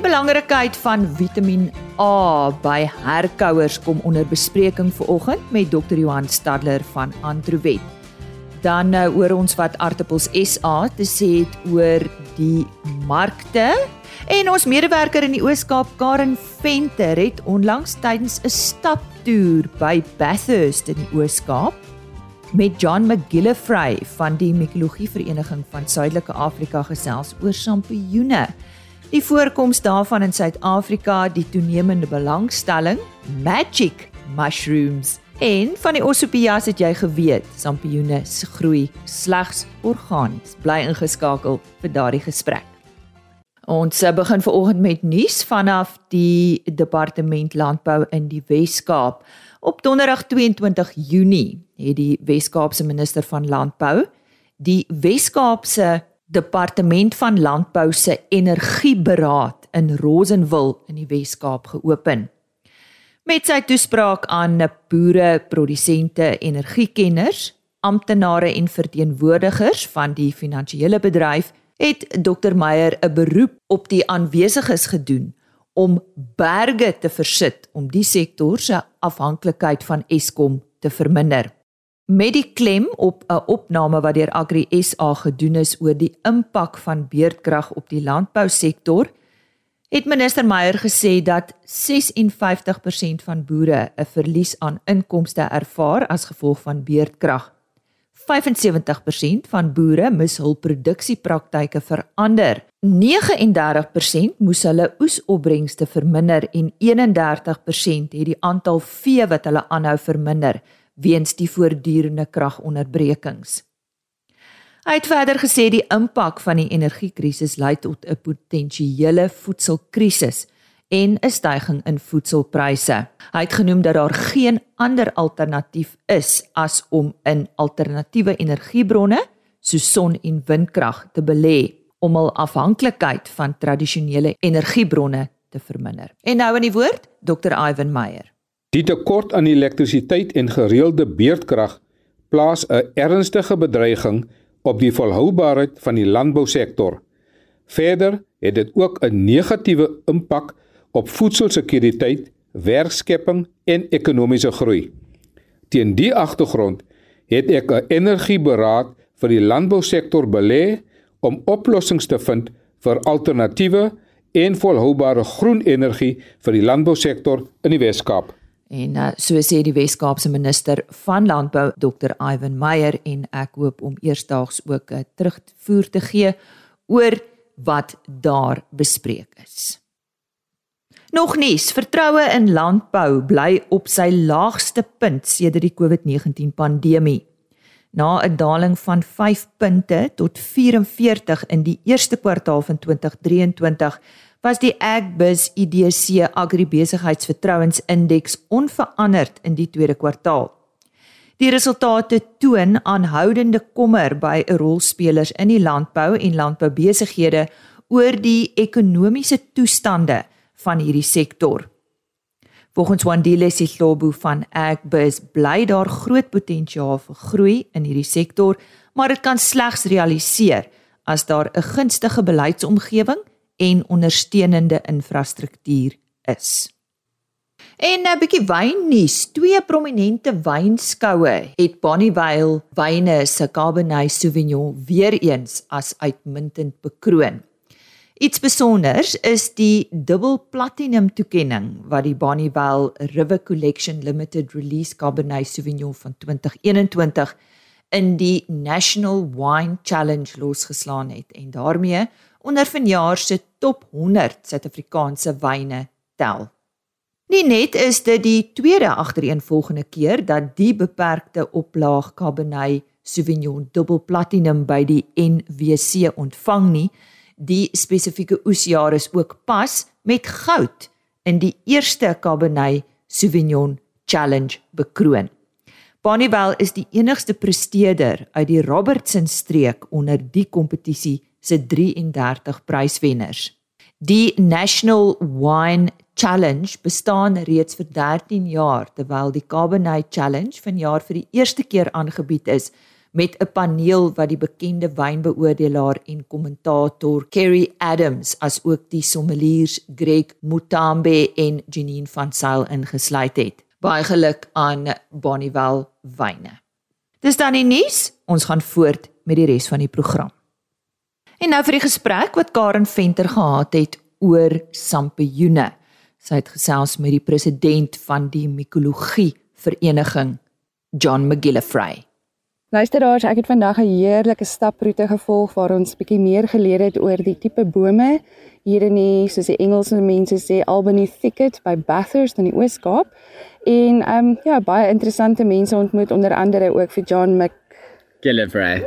Die belangrikheid van Vitamiin A by herkouers kom onder bespreking vanoggend met Dr. Johan Stadler van Antrowet. Dan nou oor ons wat Artappels SA te sê het oor die markte en ons medewerker in die Oos-Kaap Karen Venter het onlangs tydens 'n staptoer by Bathurst in die Oos-Kaap met John McGillivray van die Mikologie Vereniging van Suidelike Afrika gesels oor sampioene. Die voorkoms daarvan in Suid-Afrika, die toenemende belangstelling, magic mushrooms en van die Osopias het jy geweet, sampioene groei slegs organies. Bly ingeskakel vir daardie gesprek. Ons begin vanoggend met nuus vanaf die Departement Landbou in die Wes-Kaap. Op Donderdag 22 Junie het die Wes-Kaapse minister van Landbou die Wes-Kaapse Departement van Landbou se Energieberaad in Rosenwil in die Wes-Kaap geopen. Met sy toespraak aan boere, produsente, energiekenners, amptenare en verteenwoordigers van die finansiële bedryf het Dr Meyer 'n beroep op die aanwesiges gedoen om berge te versit om die sektor se afhanklikheid van Eskom te verminder. Met die klem op 'n opname wat deur Agri SA gedoen is oor die impak van beerdkrag op die landbousektor, het minister Meyer gesê dat 56% van boere 'n verlies aan inkomste ervaar as gevolg van beerdkrag. 75% van boere moes hul produksiepraktyke verander. 39% moes hulle oesopbrengste verminder en 31% het die aantal vee wat hulle aanhou verminder weens die voortdurende kragonderbrekings. Hy het verder gesê die impak van die energiekrisis lei tot 'n potensiële voedselkrisis en 'n stygings in voedselpryse. Hy het genoem dat daar geen ander alternatief is as om in alternatiewe energiebronne soos son- en windkrag te belê om hul afhanklikheid van tradisionele energiebronne te verminder. En nou in die woord Dr. Ivan Meyer. Die tekort aan elektrisiteit en gereelde beurtkrag plaas 'n ernstige bedreiging op die volhoubaarheid van die landbousektor. Verder het dit ook 'n negatiewe impak op voedselsekuriteit, werkskepping en ekonomiese groei. Teen die agtergrond het ek 'n energieberaad vir die landbousektor belê om oplossings te vind vir alternatiewe en volhoubare groen energie vir die landbousektor in die Wes-Kaap. En uh, so sê die Wes-Kaapse minister van landbou Dr. Ivan Meyer en ek hoop om eersdaags ook 'n uh, terugvoer te gee oor wat daar bespreek is. Nog nies, vertroue in landbou bly op sy laagste punt sedert die COVID-19 pandemie. Na 'n daling van 5 punte tot 44 in die eerste kwartaal van 2023 was die Agbus IDC Agribesigheidsvertrouensindeks onveranderd in die tweede kwartaal. Die resultate toon aanhoudende kommer by rolspelers in die landbou en landboubesighede oor die ekonomiese toestande van hierdie sektor. Volgens Wandile Sihlobo van Agbus bly daar groot potensiaal vir groei in hierdie sektor, maar dit kan slegs realiseer as daar 'n gunstige beleidsomgewing en ondersteunende infrastruktuur is. En 'n bietjie wynnuus. Twee prominente wynskoue het Bonnievale Wyne se Cabernet Sauvignon weer eens as uitmuntend bekroon. Iets besonders is die dubbel platinum toekenning wat die Bonnievale River Collection Limited Release Cabernet Sauvignon van 2021 in die National Wine Challenge losgeslaan het en daarmee onder vanjaar se top 100 Suid-Afrikaanse wyne tel. Nie net is dit die tweede agtereenvolgende keer dat die beperkte oplaag Cabernet Sauvignon dubbel platinum by die NWC ontvang nie, die spesifieke oesjaar is ook pas met goud in die eerste Cabernet Sauvignon Challenge bekroon. Bonnievale is die enigste presteerder uit die Robertson streek onder die kompetisie se 33 pryswenners. Die National Wine Challenge bestaan reeds vir 13 jaar terwyl die Cabernet Challenge vanjaar vir die eerste keer aangebied is met 'n paneel wat die bekende wynbeoordelaar en kommentator Kerry Adams as ook die sommeliers Greg Mutambe en Janine van Sail ingesluit het. Baie geluk aan Bonnievale Wyne. Dis dan die nuus. Ons gaan voort met die res van die program. En nou vir die gesprek wat Karen Venter gehad het oor sampioene. Sy het gesels met die president van die mikologie vereniging, John McGillivray. Luisteraars, ek het vandag 'n heerlike staproete gevolg waar ons bietjie meer geleer het oor die tipe bome hier in die soos die Engelse mense sê Albany Thicket by Bathurst in die Oos-Kaap. En ehm um, ja, baie interessante mense ontmoet onder andere ook vir John Mc Gillivray.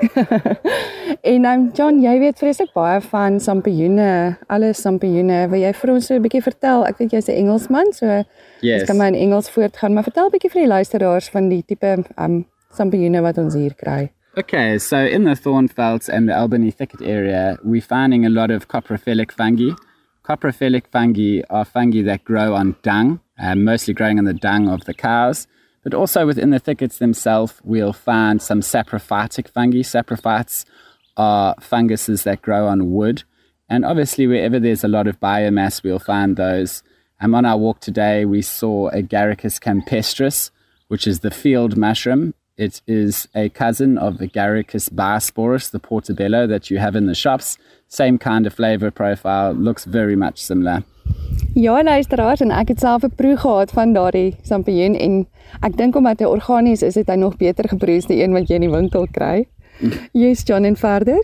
en um, John, jy weet vreeslik baie van sampioene, alle sampioene. Wil jy vir ons so 'n bietjie vertel? Ek weet jy's 'n Engelsman, so yes. ek kan maar in Engels voortgaan, maar vertel 'n bietjie vir die luisteraars van die tipe um sampioene wat ons hier kry. Okay, so in the Thornfelds and the Albany Thicket area, we're finding a lot of coprophilic fungi. Coprophilic fungi are fungi that grow on dung, uh, mostly growing on the dung of the cows. But also within the thickets themselves, we'll find some saprophytic fungi. Saprophytes are funguses that grow on wood. And obviously, wherever there's a lot of biomass, we'll find those. And on our walk today, we saw Agaricus campestris, which is the field mushroom. It is a cousin of Agaricus bisporus, the portobello that you have in the shops. Same kind of flavor profile, looks very much similar. Ja, luisteraars, en ek het self 'n proe gehad van daardie sampioen en ek dink omdat hy organies is, het hy nog beter gebroei as die een wat jy in die winkel kry. Yes, John and further.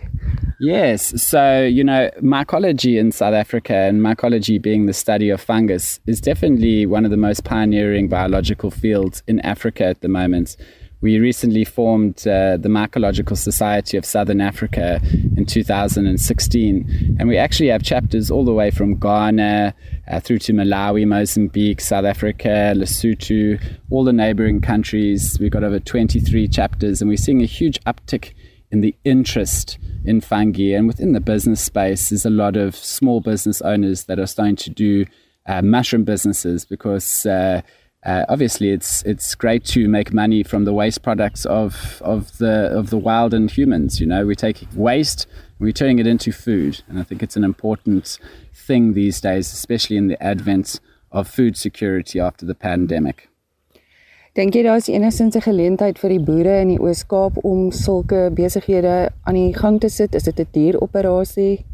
Yes, so you know, mycology in South Africa and mycology being the study of fungus is definitely one of the most pioneering biological fields in Africa at the moment. We recently formed uh, the Mycological Society of Southern Africa in 2016, and we actually have chapters all the way from Ghana uh, through to Malawi, Mozambique, South Africa, Lesotho, all the neighboring countries. We've got over 23 chapters, and we're seeing a huge uptick in the interest in fungi. And within the business space, there's a lot of small business owners that are starting to do uh, mushroom businesses because uh, uh, obviously it's it's great to make money from the waste products of of the of the wild and humans. You know, we take waste, we're turning it into food, and I think it's an important thing these days, especially in the advent of food security after the pandemic. Dink jy daar's enigsins 'n geleentheid vir die boere in die Oos-Kaap om sulke besighede aan die gang te sit? Is dit 'n duur operasie?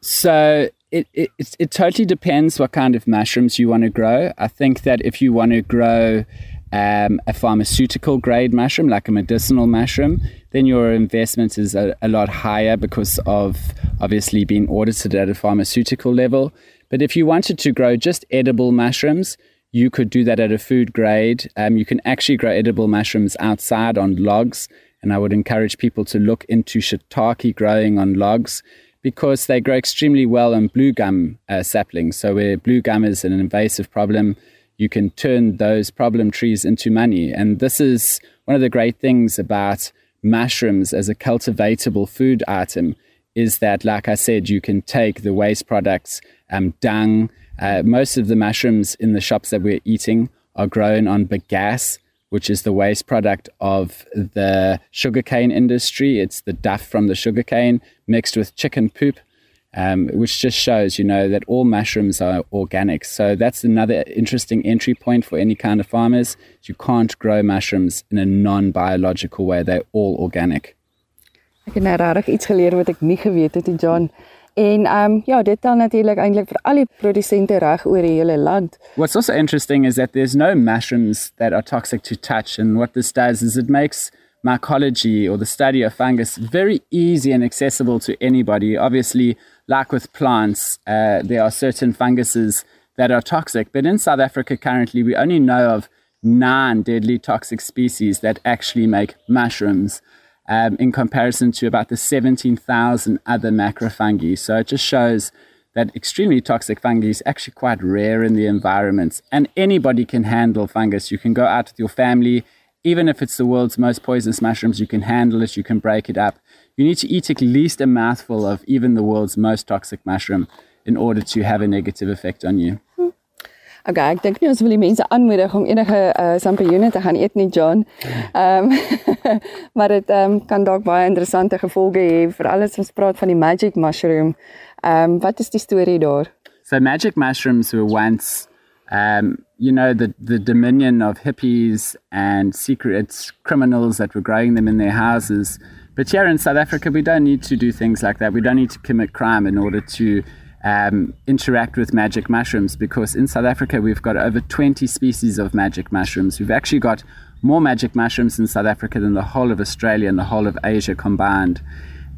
So it, it, it totally depends what kind of mushrooms you want to grow. I think that if you want to grow um, a pharmaceutical grade mushroom, like a medicinal mushroom, then your investment is a, a lot higher because of obviously being audited at a pharmaceutical level. But if you wanted to grow just edible mushrooms, you could do that at a food grade. Um, you can actually grow edible mushrooms outside on logs. And I would encourage people to look into shiitake growing on logs because they grow extremely well on blue gum uh, saplings. So, where blue gum is an invasive problem, you can turn those problem trees into money. And this is one of the great things about mushrooms as a cultivatable food item is that, like I said, you can take the waste products, um, dung. Uh, most of the mushrooms in the shops that we're eating are grown on bagasse, which is the waste product of the sugarcane industry. It's the duff from the sugarcane mixed with chicken poop, um, which just shows, you know, that all mushrooms are organic. So that's another interesting entry point for any kind of farmers. You can't grow mushrooms in a non-biological way. They're all organic. Ek het nou regtig iets geleer wat ek nie geweet het, John. En um, ja, dit tel natuurlik eintlik vir al die produsente reg oor die hele land. What's also interesting is that there's no mushrooms that are toxic to touch and what this does is it makes mycology or the study of fungus very easy and accessible to anybody. Obviously, like with plants, uh, there are certain funguses that are toxic, but in South Africa currently we only know of nine deadly toxic species that actually make mushrooms um, in comparison to about the 17,000 other macrofungi. So it just shows that extremely toxic fungi is actually quite rare in the environment. And anybody can handle fungus. You can go out with your family, even if it's the world's most poisonous mushrooms, you can handle it, you can break it up. You need to eat at least a mouthful of even the world's most toxic mushroom in order to have a negative effect on you. Okay, ek dink nie ons wil die mense aanmoedig om enige uh, sampioene te gaan eet nie, John. Ehm um, maar dit ehm um, kan dalk baie interessante gevolge hê vir alles ons praat van die magic mushroom. Ehm um, wat is die storie daar? So magic mushrooms were once um, you know, the, the dominion of hippies and secret criminals that were growing them in their houses. But here in South Africa, we don't need to do things like that. We don't need to commit crime in order to um, interact with magic mushrooms because in South Africa, we've got over 20 species of magic mushrooms. We've actually got more magic mushrooms in South Africa than the whole of Australia and the whole of Asia combined.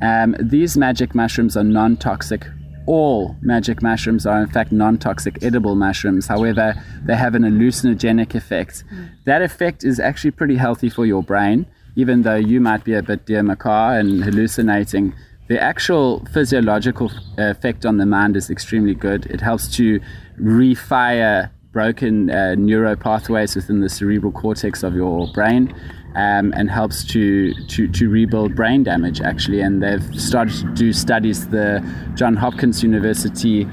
Um, these magic mushrooms are non toxic all magic mushrooms are in fact non-toxic edible mushrooms however they have an hallucinogenic effect mm. that effect is actually pretty healthy for your brain even though you might be a bit dear macaw and hallucinating the actual physiological effect on the mind is extremely good. It helps to refire broken uh, pathways within the cerebral cortex of your brain um, and helps to, to, to rebuild brain damage, actually. And they've started to do studies, the John Hopkins University,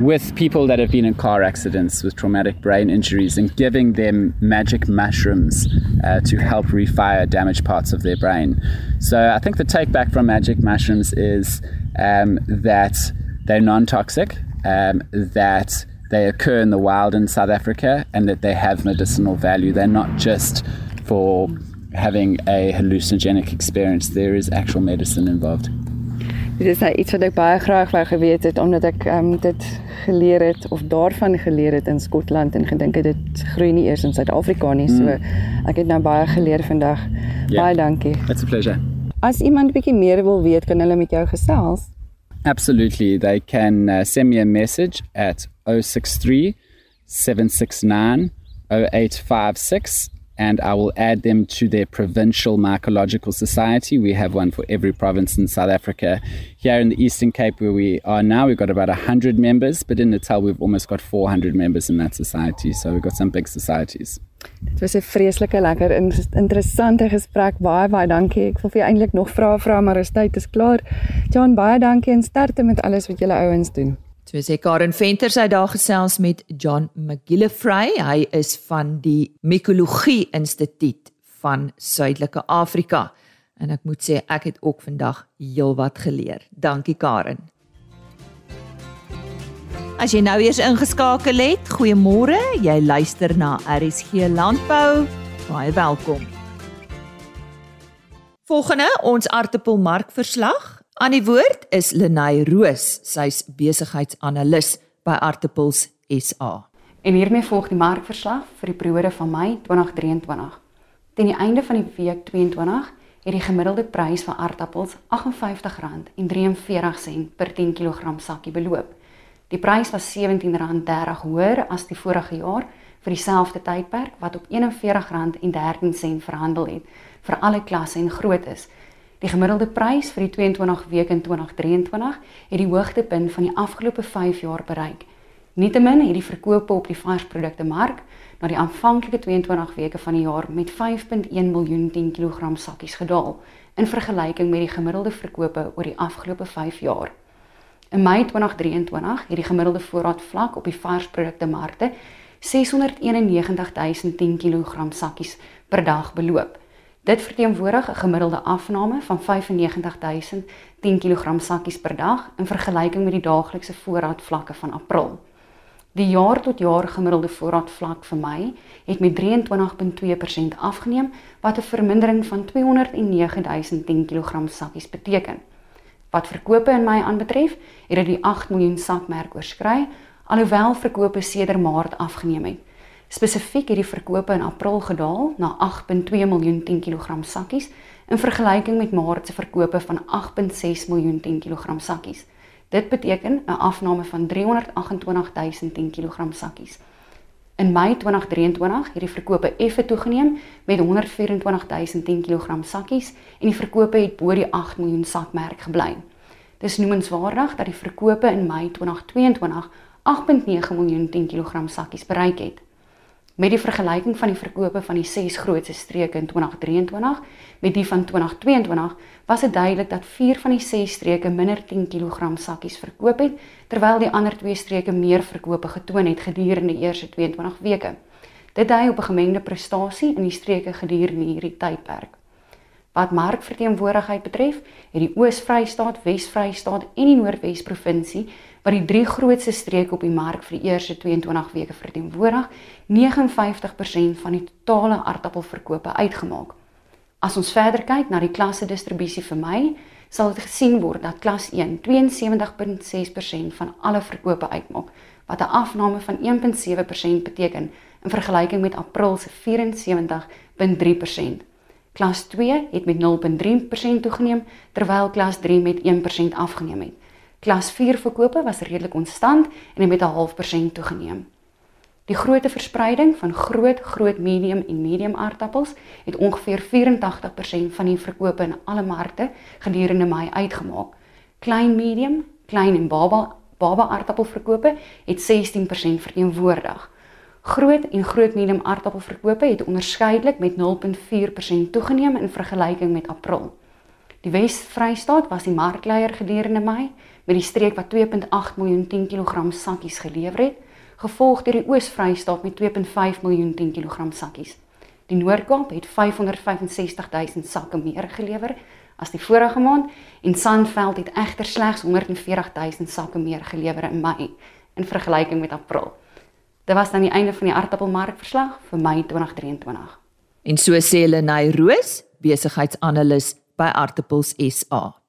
with people that have been in car accidents with traumatic brain injuries and giving them magic mushrooms uh, to help refire damaged parts of their brain. So I think the take back from magic mushrooms is um, that they're non toxic, um, that they occur in the wild in South Africa, and that they have medicinal value. They're not just for having a hallucinogenic experience. There is actual medicine involved. Dit is nou iets wat ek baie graag wou geweet het omdat ek um, dit geleer het of daarvan geleer het in Skotland en gedink het dit groei nie eers in Suid-Afrika nie. So mm. ek het nou baie geleer vandag. Yeah. Baie dankie. It's a pleasure. As iemand bietjie meer wil weet, kan hulle met jou gesels. Absolutely. They can uh, send me a message at 063 769 0856 and I will add them to their provincial mycological society. We have one for every province in South Africa. Here in the Eastern Cape, where we are now, we've got about 100 members, but in Natal, we've almost got 400 members in that society. So we've got some big societies. Dit was 'n vreeslike lekker interessante gesprek. Baie baie dankie. Ek wil vir jou eintlik nog vrae vra, maar ons tyd is klaar. John, baie dankie en sterkte met alles wat julle ouens doen. So sê Karen Venter sy daar gesels met John McGillivray. Hy is van die Mikologie Instituut van Suidelike Afrika. En ek moet sê ek het ook vandag heelwat geleer. Dankie Karen. As jy nou eers ingeskakel het, goeiemôre. Jy luister na RSG Landbou. Baie welkom. Volgende ons aartappelmarkverslag. Aan die woord is Lenay Roos, sy's besigheidsanalis by Artappels SA. En hiermee volg die markverslag vir die periode van Mei 2023. Teen die einde van die week 22 het die gemiddelde prys vir aardappels R58,43 per 10 kg sakkie beloop. Die prys was R17,30 hoër as die vorige jaar vir dieselfde tydperk wat op R41,13 verhandel het vir alle klasse en groottes. Die gemiddelde prys vir die 22 weke in 2023 het die hoogtepunt van die afgelope 5 jaar bereik. Nietemin het die verkope op die varsprodukte mark na die aanvanklike 22 weke van die jaar met 5.1 miljoen 10 kg sakkies gedaal in vergelyking met die gemiddelde verkope oor die afgelope 5 jaar. In Mei 2023 het die gemiddelde voorraad vlak op die varsprodukte markte 691010 kg sakkies per dag beloop. Dit verteenwoordig 'n gemiddelde afname van 95000 10 kg sakkies per dag in vergelyking met die daaglikse voorraadvlakke van April. Die jaar tot jaar gemiddelde voorraadvlak vir my het met 23.2% afgeneem wat 'n vermindering van 209000 10 kg sakkies beteken. Wat verkope in my aanbetref, het dit die 8 miljoen sakmerk oorskry, alhoewel verkope sedert Maart afgeneem het. Spesifiek het die verkope in April gedaal na 8.2 miljoen 10 kg sakkies in vergelyking met Maart se verkope van 8.6 miljoen 10 kg sakkies. Dit beteken 'n afname van 328 000 10 kg sakkies. In Mei 2023 het die verkope effe toegeneem met 124 000 10 kg sakkies en die verkope het bo die 8 miljoen sakmerk gebly. Dis noemenswaardig dat die verkope in Mei 2022 8.9 miljoen 10 kg sakkies bereik het. Met die vergelyking van die verkope van die 6 grootste streke in 2023 met die van 2022 was dit duidelik dat 4 van die 6 streke minder 10 kg sakkies verkoop het terwyl die ander 2 streke meer verkope getoon het gedurende die eerste 22 weke. Dit dui op 'n gemengde prestasie in die streke gedurende hierdie tydperk. Wat markverteenwoordigheid betref, het die Oos-Vrystaat, Wes-Vrystaat en die Noordwes provinsie wat die drie grootste streke op die mark vir die eerste 22 weke verteenwoordig, 59% van die totale aardappelverkope uitgemaak. As ons verder kyk na die klasse distribusie vir my, sal dit gesien word dat klas 1 72.6% van alle verkope uitmaak, wat 'n afname van 1.7% beteken in vergelyking met April se 74.3%. Klas 2 het met 0.3% toegeneem terwyl klas 3 met 1% afgeneem het. Klas 4 verkope was redelik konstant en het met 'n half persent toegeneem. Die grootte verspreiding van groot, groot, medium en medium aardappels het ongeveer 84% van die verkope in alle markte gedurende Mei uitgemaak. Klein, medium, klein en baba baba aardappelverkope het 16% verteenwoordig. Groot en groot medium aardappelverkope het onderskeidelik met 0.4% toegeneem in vergelyking met April. Die Wes-Vrystaat was die markleier gedurende Mei met die streek wat 2.8 miljoen 10 kg sakkies gelewer het, gevolg deur die Oos-Vrystaat met 2.5 miljoen 10 kg sakkies. Die Noord-Kaap het 565 000 sakke meer gelewer as die vorige maand en Sandveld het egter slegs 140 000 sakke meer gelewer in Mei in vergelyking met April. Dit was dan die einde van die aardappelmarkverslag vir Mei 2023. En so sê Lenay Roos, besigheidsanalis by Aardappels SA.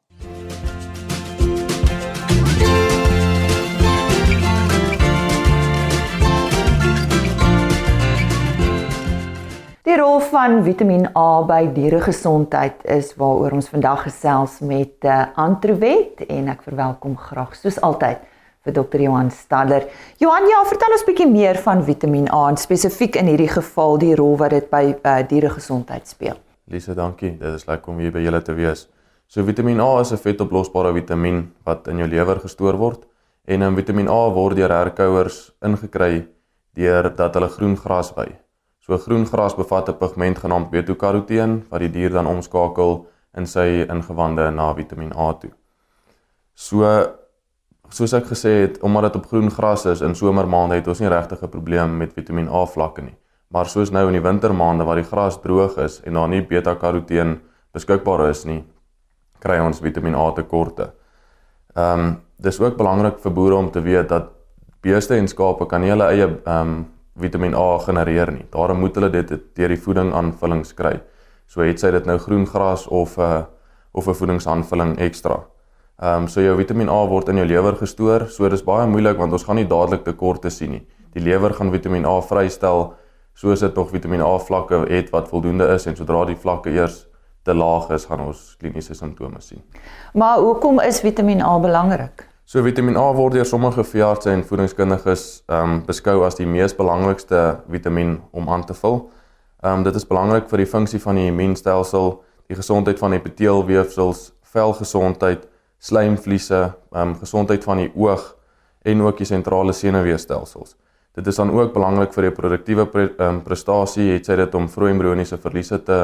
Die rol van Vitamiin A by dieregesondheid is waaroor ons vandag gesels met uh, Antrowet en ek verwelkom graag soos altyd vir Dr. Johan Staller. Johan, ja, vertel ons bietjie meer van Vitamiin A en spesifiek in hierdie geval die rol wat dit by uh, dieregesondheid speel. Lise, dankie. Dit is lekker om hier by julle te wees. So Vitamiin A is 'n vetoplosbare vitamien wat in jou lewer gestoor word en in Vitamiin A word deur herkouers ingekry deur dat hulle groen gras by. So groen gras bevat 'n pigment genaamd beta-karoteen wat die dier dan omskakel in sy ingewande na Vitamiin A toe. So soos ek gesê het, omdat dit op groen gras is in somermaande het ons nie regtig 'n probleem met Vitamiin A vlakke nie. Maar soos nou in die wintermaande waar die gras droog is en daar nie beta-karoteen beskikbaar is nie, kry ons Vitamiin A tekorte. Ehm um, dis ook belangrik vir boere om te weet dat beeste en skape kan nie hulle eie ehm um, Vitamiin A genereer nie. Daarom moet hulle dit deur die voeding aanvullings kry. So het sy dit nou groen gras of 'n uh, of 'n voedingsaanvulling ekstra. Ehm um, so jou Vitamiin A word in jou lewer gestoor. So dis baie moeilik want ons gaan nie dadelik tekorte sien nie. Die lewer gaan Vitamiin A vrystel soos dit nog Vitamiin A vlakke het wat voldoende is en sodra die vlakke eers te laag is, gaan ons kliniese simptome sien. Maar hoekom is Vitamiin A belangrik? So Vitamiin A word deur sommige veeartse en voedingskundiges ehm um, beskou as die mees belangrikste vitamien om aan te vul. Ehm um, dit is belangrik vir die funksie van die immuunstelsel, die gesondheid van epiteelweefsels, velgesondheid slijmvliese, ehm um, gesondheid van die oog en ook die sentrale senuweestelsels. Dit is dan ook belangrik vir die produktiewe pre, um, prestasie, het sy dit om vroeë embrioniese verliese te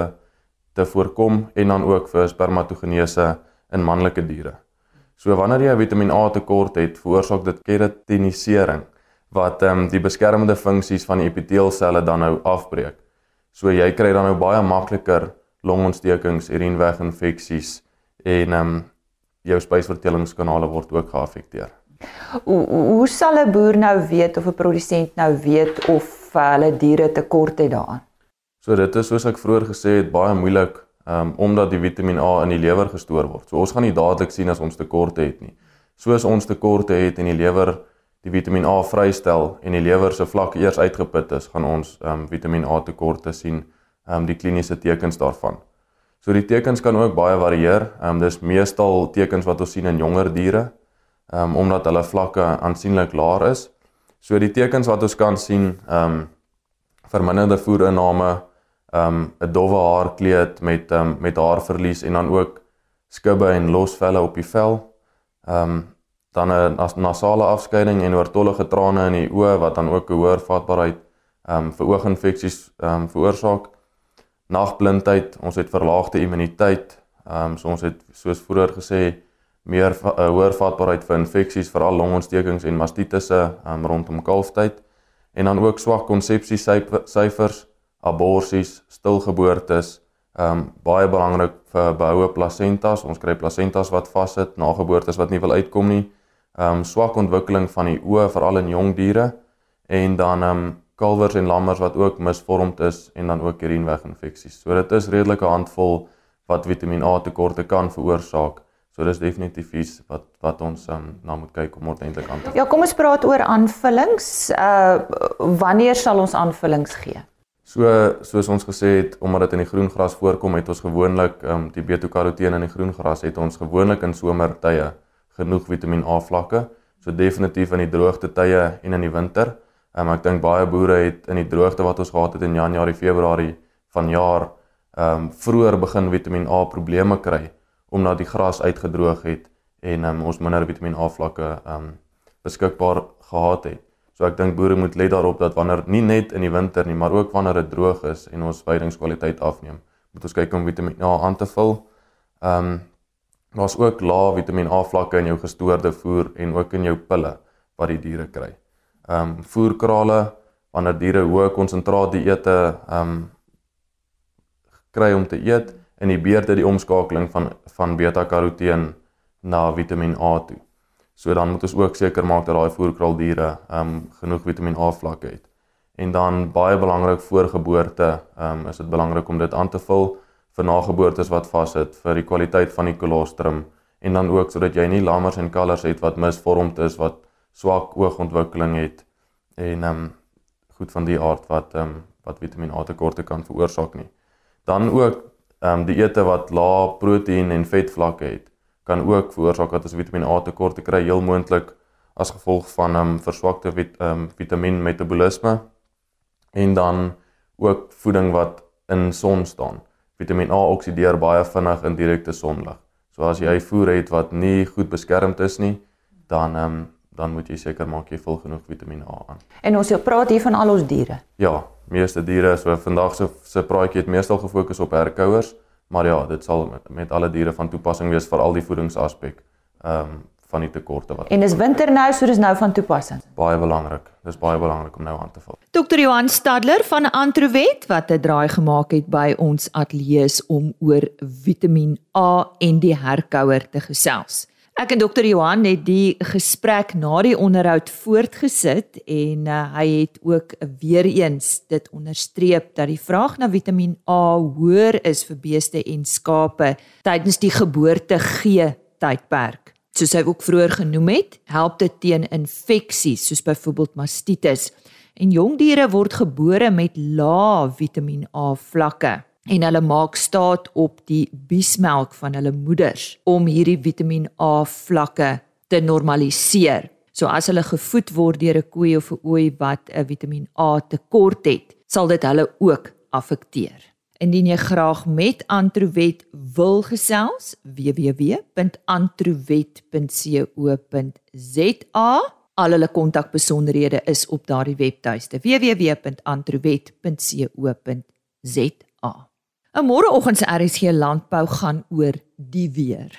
te voorkom en dan ook vir spermatogenese in manlike diere. So wanneer jy Vitamiin A tekort het, veroorsaak dit keratinisering wat ehm um, die beskermende funksies van die epiteelselle dan nou afbreek. So jy kry dan nou baie makliker longontstekings, urineweginfeksies en ehm um, jou spysverteringskanale word ook geaffekteer. Hoe hoe sal 'n boer nou weet of 'n produsent nou weet of hulle diere tekort het daaraan? So dit is soos ek vroeër gesê het baie moeilik um, omdat die Vitamiin A in die lewer gestoor word. So ons gaan nie dadelik sien as ons tekorte het nie. Soos ons tekorte het en die lewer die Vitamiin A vrystel en die lewer se vlakke eers uitgeput is, gaan ons um, Vitamiin A tekorte sien, um, die kliniese tekens daarvan. So die tekens kan ook baie varieer. Ehm um, dis meestal tekens wat ons sien in jonger diere. Ehm um, omdat hulle vlakke aansienlik laer is. So die tekens wat ons kan sien, ehm um, verminderde voerinname, ehm um, 'n dowwe haarkleed met um, met haarverlies en dan ook skubbe en losvelle op die vel. Um, dan 'n nasale afskeiding en oortollige trane in die oë wat dan ook 'n hoër vatbaarheid um, vir ooginfeksies um, veroorsaak. Nagblindheid, ons het verlaagde immuniteit. Um, so ons het soos vroeër gesê meer uh, hoër vatbaarheid vir infeksies, veral longontstekings en mastitisse um, rondom kalftyd en dan ook swak konsepsiesyfers, aborsies, stilgeboortes, ehm um, baie belangrik vir behoue plasentas. Ons kry plasentas wat vassit na geboortes wat nie wil uitkom nie. Ehm um, swak ontwikkeling van die oë veral in jong diere en dan ehm um, kalwers en lammers wat ook misvormd is en dan ook urineweginfeksies. So dit is redelike handvol wat Vitamiin A tekorte kan veroorsaak. So dis definitief iets wat wat ons um, na moet kyk om ordentlik aan te. Ja, kom ons praat oor aanvullings. Uh wanneer sal ons aanvullings gee? So soos ons gesê het, omdat dit in die groen gras voorkom, het ons gewoonlik um, die beta-karoteen in die groen gras het ons gewoonlik in somertye genoeg Vitamiin A vlakke. So definitief in die droogte tye en in die winter. Um, ek dink baie boere het in die droogte wat ons gehad het in Januarie, Februarie vanjaar ehm um, vroeër begin Vitamiin A probleme kry omdat die gras uitgedroog het en um, ons minder Vitamiin A vlakke ehm um, beskikbaar gehad het. So ek dink boere moet let daarop dat wanneer nie net in die winter nie, maar ook wanneer dit droog is en ons veidingskwaliteit afneem, moet ons kyk om Vitamiin A aan te vul. Ehm um, daar's ook lae Vitamiin A vlakke in jou gestoorde voer en ook in jou pille wat die diere kry. Ehm um, voerkrale wanneer diere hoë konsentraat dieete ehm um, kry om te eet en die beerde die omskakeling van van beta-karoteen na Vitamiin A toe. So dan moet ons ook seker maak dat daai voerkraaldiere ehm um, genoeg Vitamiin A vlakke het. En dan baie belangrik voor geboorte, ehm um, is dit belangrik om dit aan te vul vir nageboortes wat vassit vir die kwaliteit van die kolostrum en dan ook sodat jy nie lammers en kalvers het wat misvormd is, wat swak oogontwikkeling het en ehm um, goed van die aard wat ehm um, wat Vitamiin A tekorte kan veroorsaak nie. Dan ook ehm um, die ete wat lae proteïen en vetvlakke het kan ook veroorsaak dat ons Vitamiin A tekort kry, heel moontlik as gevolg van 'n um, ehm, verswakte vit, um, vitamiin metabolisme en dan ook voeding wat in son staan. Vitamiin A oksideer baie vinnig in direkte sonlig. So as jy voer het wat nie goed beskermd is nie, dan ehm um, dan moet jy seker maak jy vul genoeg Vitamiin A aan. En ons praat hier van al ons diere. Ja, meeste diere, so vandag se se praatjie het meestal gefokus op herkouers. Maar ja, dit sal met, met alle diere van toepassing wees vir al die voedingsaspek ehm um, van die tekorte wat. En dis winter nou, so dis nou van toepassing. Baie belangrik. Dis baie belangrik om nou aan te val. Dr. Johan Stadler van Antrowet wat 'n draai gemaak het by ons ateljee om oor Vitamiin A en die herkouer te gesels. Ek en dokter Johan het die gesprek na die onderhoud voortgesit en uh, hy het ook weer eens dit onderstreep dat die vraag na Vitamiin A hoër is vir beeste en skape tydens die geboorte gee tydperk. Soos hy ook vroeër genoem het, help dit teen infeksies soos byvoorbeeld mastitis. En jong diere word gebore met lae Vitamiin A vlakke en hulle maak staat op die biesmelk van hulle moeders om hierdie Vitamiin A vlakke te normaliseer. So as hulle gevoed word deur 'n koei of 'n ooi wat 'n Vitamiin A tekort het, sal dit hulle ook affekteer. Indien jy graag met Antrowet wil gesels, www.antrowet.co.za. Al hulle kontakbesonderhede is op daardie webtuiste www.antrowet.co.za. 'n Môreoggend se RSG landbou gaan oor die weer.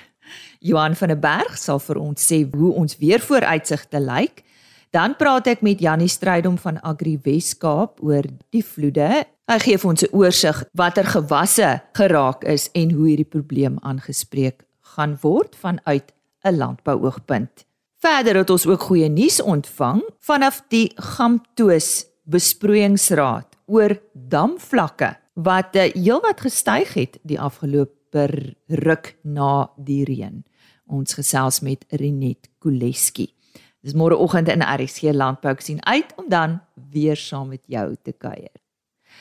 Johan van der Berg sal vir ons sê hoe ons weer vooruitsigte lyk. Dan praat ek met Jannie Strydom van Agri Weskaap oor die vloede. Hy gee vir ons 'n oorsig watter gewasse geraak is en hoe hierdie probleem aangespreek gaan word vanuit 'n landbouoogpunt. Verder het ons ook goeie nuus ontvang vanaf die Gamtoos besproeiingsraad oor damvlakke wat uh, heelwat gestyg het die afgelope ruk na die reën. Ons gesels met Renet Koleski. Dis môreoggend in RSC Landbou sien uit om dan weer saam met jou te kuier.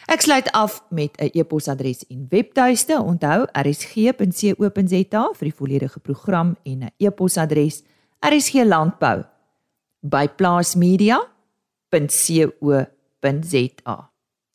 Ek sluit af met 'n e-posadres en webtuiste. Onthou rsg.co.za vir die volledige program en 'n e-posadres rsglandbou@plaasmedia.co.za.